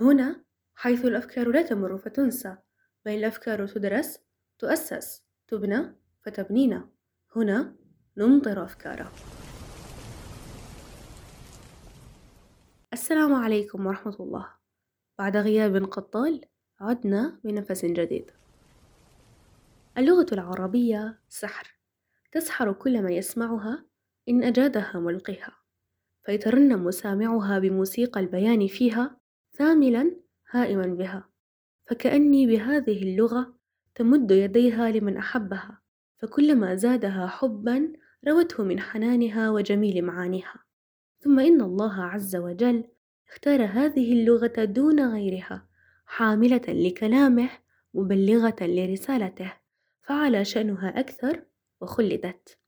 هنا حيث الأفكار لا تمر فتنسى بل الأفكار تدرس تؤسس تبنى فتبنينا. هنا نمطر أفكاره السلام عليكم ورحمة الله. بعد غياب قد طال عدنا بنفس جديد. اللغة العربية سحر. تسحر كل من يسمعها إن أجادها ملقيها. فيترنم سامعها بموسيقى البيان فيها ثاملا هائما بها فكأني بهذه اللغة تمد يديها لمن أحبها فكلما زادها حبا روته من حنانها وجميل معانيها. ثم إن الله عز وجل اختار هذه اللغة دون غيرها حاملة لكلامه مبلغة لرسالته فعلى شأنها أكثر وخلدت.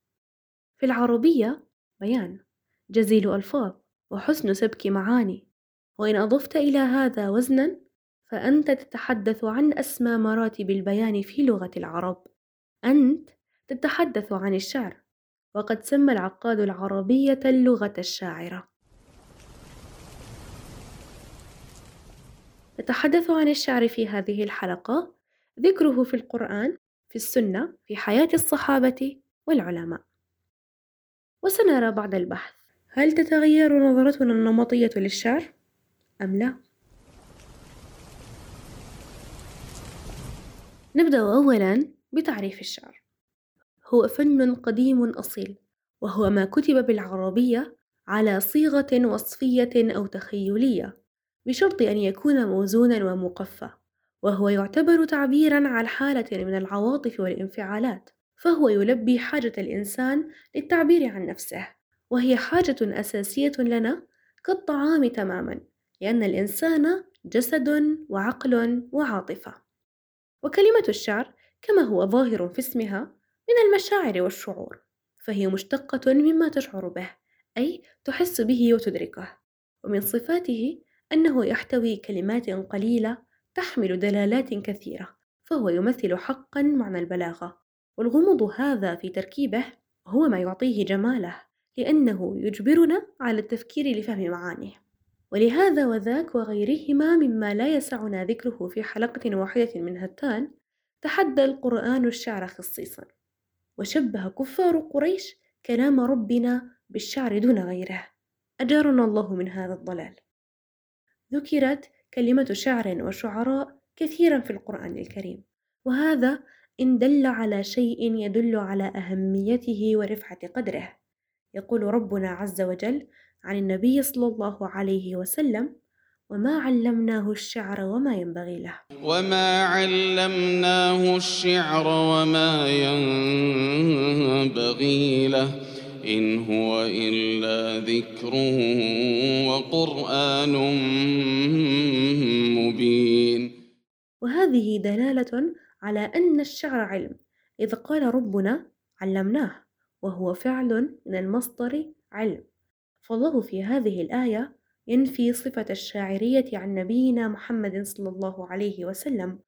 في العربية بيان جزيل ألفاظ وحسن سبك معاني. وإن أضفت إلى هذا وزنا فأنت تتحدث عن أسمى مراتب البيان في لغة العرب. أنت تتحدث عن الشعر وقد سمى العقاد العربية اللغة الشاعرة نتحدث عن الشعر في هذه الحلقة ذكره في القرآن في السنة في حياة الصحابة والعلماء. وسنرى بعد البحث هل تتغير نظرتنا النمطية للشعر؟ أم لا؟ نبدأ أولا بتعريف الشعر هو فن قديم أصيل وهو ما كتب بالعربية على صيغة وصفية أو تخيلية بشرط أن يكون موزونا ومقفى وهو يعتبر تعبيرا عن حالة من العواطف والانفعالات فهو يلبي حاجة الإنسان للتعبير عن نفسه وهي حاجة أساسية لنا كالطعام تماما لأن الإنسان جسد وعقل وعاطفة. وكلمة الشعر كما هو ظاهر في اسمها من المشاعر والشعور فهي مشتقة مما تشعر به أي تحس به وتدركه. ومن صفاته أنه يحتوي كلمات قليلة تحمل دلالات كثيرة فهو يمثل حقا معنى البلاغة. والغموض هذا في تركيبه هو ما يعطيه جماله لأنه يجبرنا على التفكير لفهم معانيه. ولهذا وذاك وغيرهما مما لا يسعنا ذكره في حلقة واحدة من هاتان تحدى القرآن الشعر خصيصا. وشبه كفار قريش كلام ربنا بالشعر دون غيره. أجارنا الله من هذا الضلال. ذكرت كلمة شعر وشعراء كثيرا في القرآن الكريم. وهذا إن دل على شيء يدل على أهميته ورفعة قدره. يقول ربنا عز وجل عن النبي صلى الله عليه وسلم وما علمناه الشعر وما ينبغي له. وما علمناه الشعر وما ينبغي له. إن هو إلا ذكر وقرآن مبين. وهذه دلالة على أن الشعر علم. إذ قال ربنا علمناه وهو فعل من المصدر علم. فالله في هذه الآية ينفي صفة الشاعرية عن نبينا محمد صلى الله عليه وسلم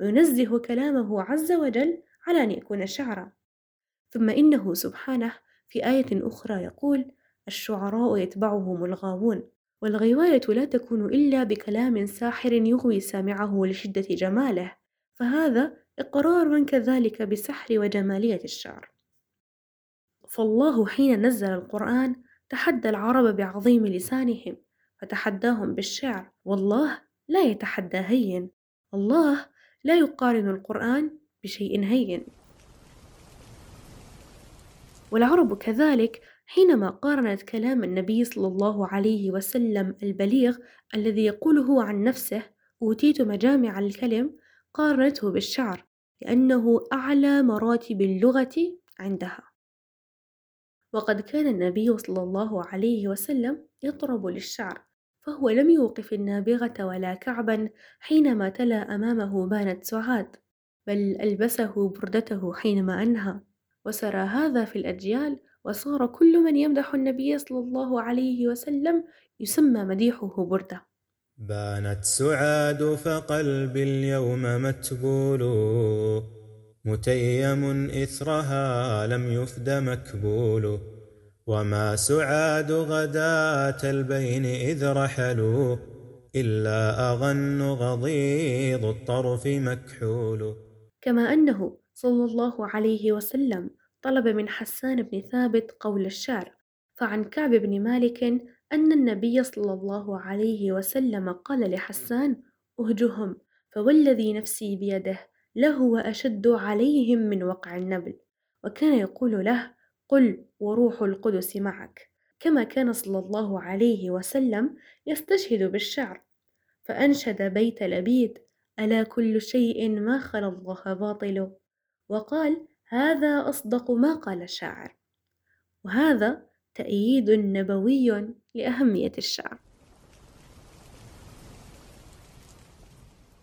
وينزه كلامه عز وجل على أن يكون شعرا. ثم إنه سبحانه في آية أخرى يقول الشعراء يتبعهم الغاوون والغيواية لا تكون إلا بكلام ساحر يغوي سامعه لشدة جماله فهذا إقرار كذلك بسحر وجمالية الشعر فالله حين نزل القرآن تحدى العرب بعظيم لسانهم فتحداهم بالشعر. والله لا يتحدى هين. الله لا يقارن القرآن بشيء هين. والعرب كذلك حينما قارنت كلام النبي صلى الله عليه وسلم البليغ الذي يقوله عن نفسه أوتيت مجامع الكلم قارنته بالشعر لأنه أعلى مراتب اللغة عندها. وقد كان النبي صلى الله عليه وسلم يطرب للشعر فهو لم يوقف النابغة ولا كعبا حينما تلا أمامه بانت سعاد بل ألبسه بردته حينما أنهى. وسرى هذا في الأجيال وصار كل من يمدح النبي صلى الله عليه وسلم يسمى مديحه بردة. بانت سعاد فقلبي اليوم متبول. متيم إثرها لم يفد مكبول وما سعاد غداة البين إذ رحلوا إلا أغن غضيض الطرف مكحول. كما أنه صلى الله عليه وسلم طلب من حسان بن ثابت قول الشعر فعن كعب بن مالك أن النبي صلى الله عليه وسلم قال لحسان أهجهم فوالذي نفسي بيده. لهو أشد عليهم من وقع النبل. وكان يقول له قل وروح القدس معك. كما كان صلى الله عليه وسلم يستشهد بالشعر. فأنشد بيت لبيد ألا كل شيء ما خلا الله باطل؟ وقال هذا أصدق ما قال الشاعر. وهذا تأييد نبوي لأهمية الشعر.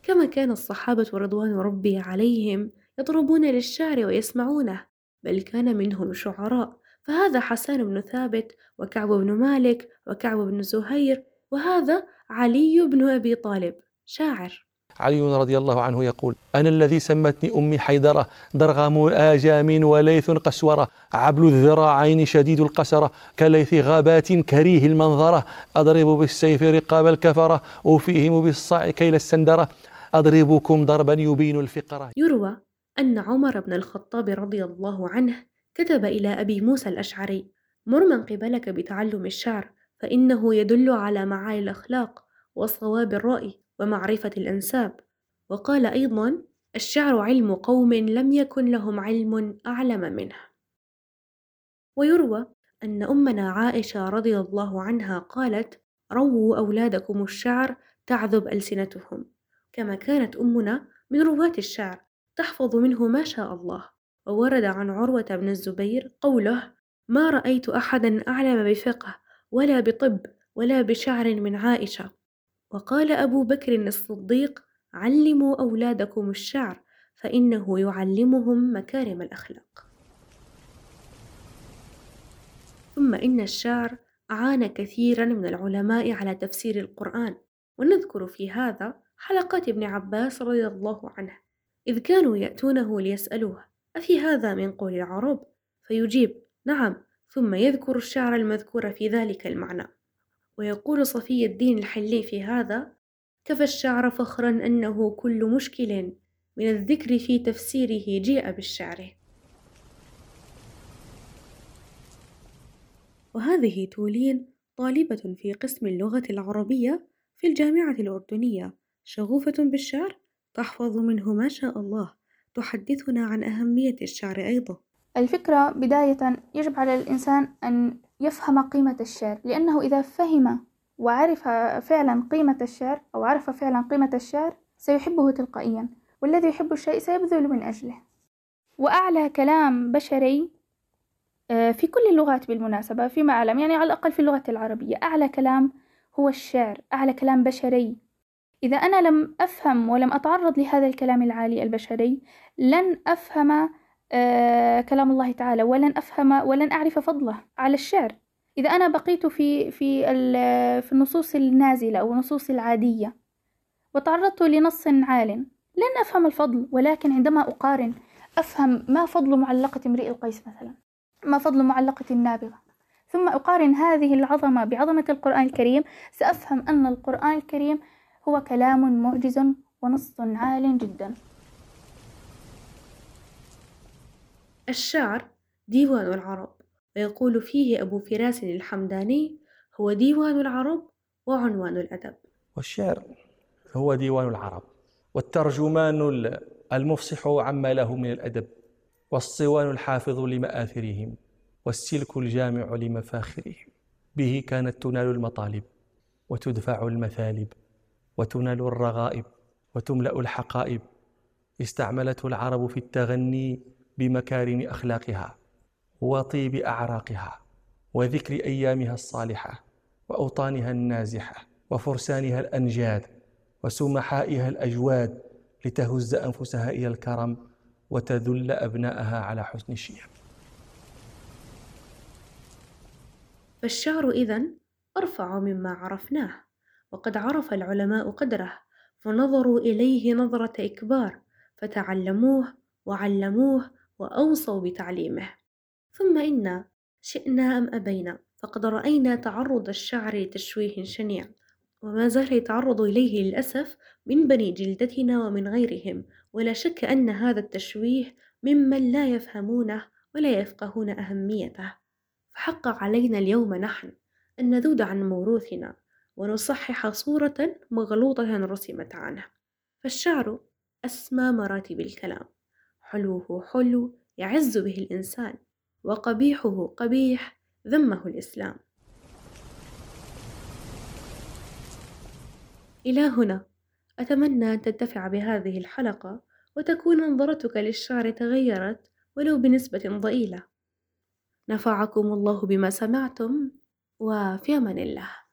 كما كان الصحابة رضوان ربي عليهم يطربون للشعر ويسمعونه بل كان منهم شعراء فهذا حسان بن ثابت وكعب بن مالك وكعب بن زهير وهذا علي بن أبي طالب شاعر. علي رضي الله عنه يقول أنا الذي سمتني أمي حيدرة درغام آجام وليث قسورة عبل الذراعين شديد القسرة كليث غابات كريه المنظرة أضرب بالسيف رقاب الكفرة أوفيهم بالصاع كيل السندرة. أضربكم ضربا يبين الفقرة يروى أن عمر بن الخطاب رضي الله عنه كتب إلى أبي موسى الأشعري مر من قبلك بتعلم الشعر فإنه يدل على معالي الأخلاق وصواب الرأي ومعرفة الأنساب. وقال أيضا الشعر علم قوم لم يكن لهم علم أعلم منه. ويروى أن أمنا عائشة رضي الله عنها قالت رووا أولادكم الشعر تعذب ألسنتهم. كما كانت أمنا من رواة الشعر تحفظ منه ما شاء الله وورد عن عروة بن الزبير قوله ما رأيت أحدا أعلم بفقه ولا بطب ولا بشعر من عائشة. وقال أبو بكر الصديق علموا أولادكم الشعر فإنه يعلمهم مكارم الأخلاق. ثم إن الشعر أعان كثيرا من العلماء على تفسير القرآن ونذكر في هذا حلقات ابن عباس رضي الله عنه إذ كانوا يأتونه ليسألوه أفي هذا من قول العرب؟ فيجيب نعم ثم يذكر الشعر المذكور في ذلك المعنى ويقول صفي الدين الحلي في هذا كفى الشعر فخرا أنه كل مشكل من الذكر في تفسيره جيء بالشعر وهذه تولين طالبة في قسم اللغة العربية في الجامعة الأردنية شغوفة بالشعر؟ تحفظ منه ما شاء الله. تحدثنا عن أهمية الشعر أيضا. الفكرة بداية يجب على الإنسان أن يفهم قيمة الشعر لأنه إذا فهم وعرف فعلا قيمة الشعر أو عرف فعلا قيمة الشعر سيحبه تلقائيا والذي يحب الشيء سيبذل من أجله. وأعلى كلام بشري آه، في كل اللغات بالمناسبة فيما أعلم يعني على الأقل في اللغة العربية أعلى كلام هو الشعر أعلى كلام بشري. إذا أنا لم أفهم ولم أتعرض لهذا الكلام العالي البشري لن أفهم آه كلام الله تعالى ولن أفهم ولن أعرف فضله على الشعر. إذا أنا بقيت في في في النصوص النازلة أو النصوص العادية وتعرضت لنص عال لن أفهم الفضل ولكن عندما أقارن أفهم ما فضل معلقة امرئ القيس مثلا ما فضل معلقة النابغة. ثم أقارن هذه العظمة بعظمة القرآن الكريم سأفهم أن القرآن الكريم هو كلام معجز ونص عال جدا. الشعر ديوان العرب ويقول فيه أبو فراس الحمداني هو ديوان العرب وعنوان الأدب. والشعر هو ديوان العرب والترجمان المفصح عما له من الأدب والصوان الحافظ لمآثرهم والسلك الجامع لمفاخرهم. به كانت تنال المطالب وتدفع المثالب. وتنال الرغائب وتملأ الحقائب. استعملته العرب في التغني بمكارم أخلاقها وطيب أعراقها وذكر أيامها الصالحة وأوطانها النازحة وفرسانها الأنجاد وسمحائها الأجواد لتهز أنفسها إلى الكرم وتذل أبناءها على حسن الشيم. فالشعر إذن أرفع مما عرفناه. وقد عرف العلماء قدره فنظروا إليه نظرة إكبار فتعلموه وعلموه وأوصوا بتعليمه. ثم إنا شئنا أم أبينا فقد رأينا تعرض الشعر لتشويه شنيع وما زال يتعرض إليه للأسف من بني جلدتنا ومن غيرهم ولا شك أن هذا التشويه ممن لا يفهمونه ولا يفقهون أهميته. فحق علينا اليوم نحن أن نذود عن موروثنا. ونصحح صورة مغلوطة رسمت عنه. فالشعر أسمى مراتب الكلام. حلوة حلو يعز به الإنسان وقبيحه قبيح ذمه الإسلام. إلى هنا أتمنى أن تنتفع بهذه الحلقة وتكون نظرتك للشعر تغيرت ولو بنسبة ضئيلة. نفعكم الله بما سمعتم وفي أمان الله.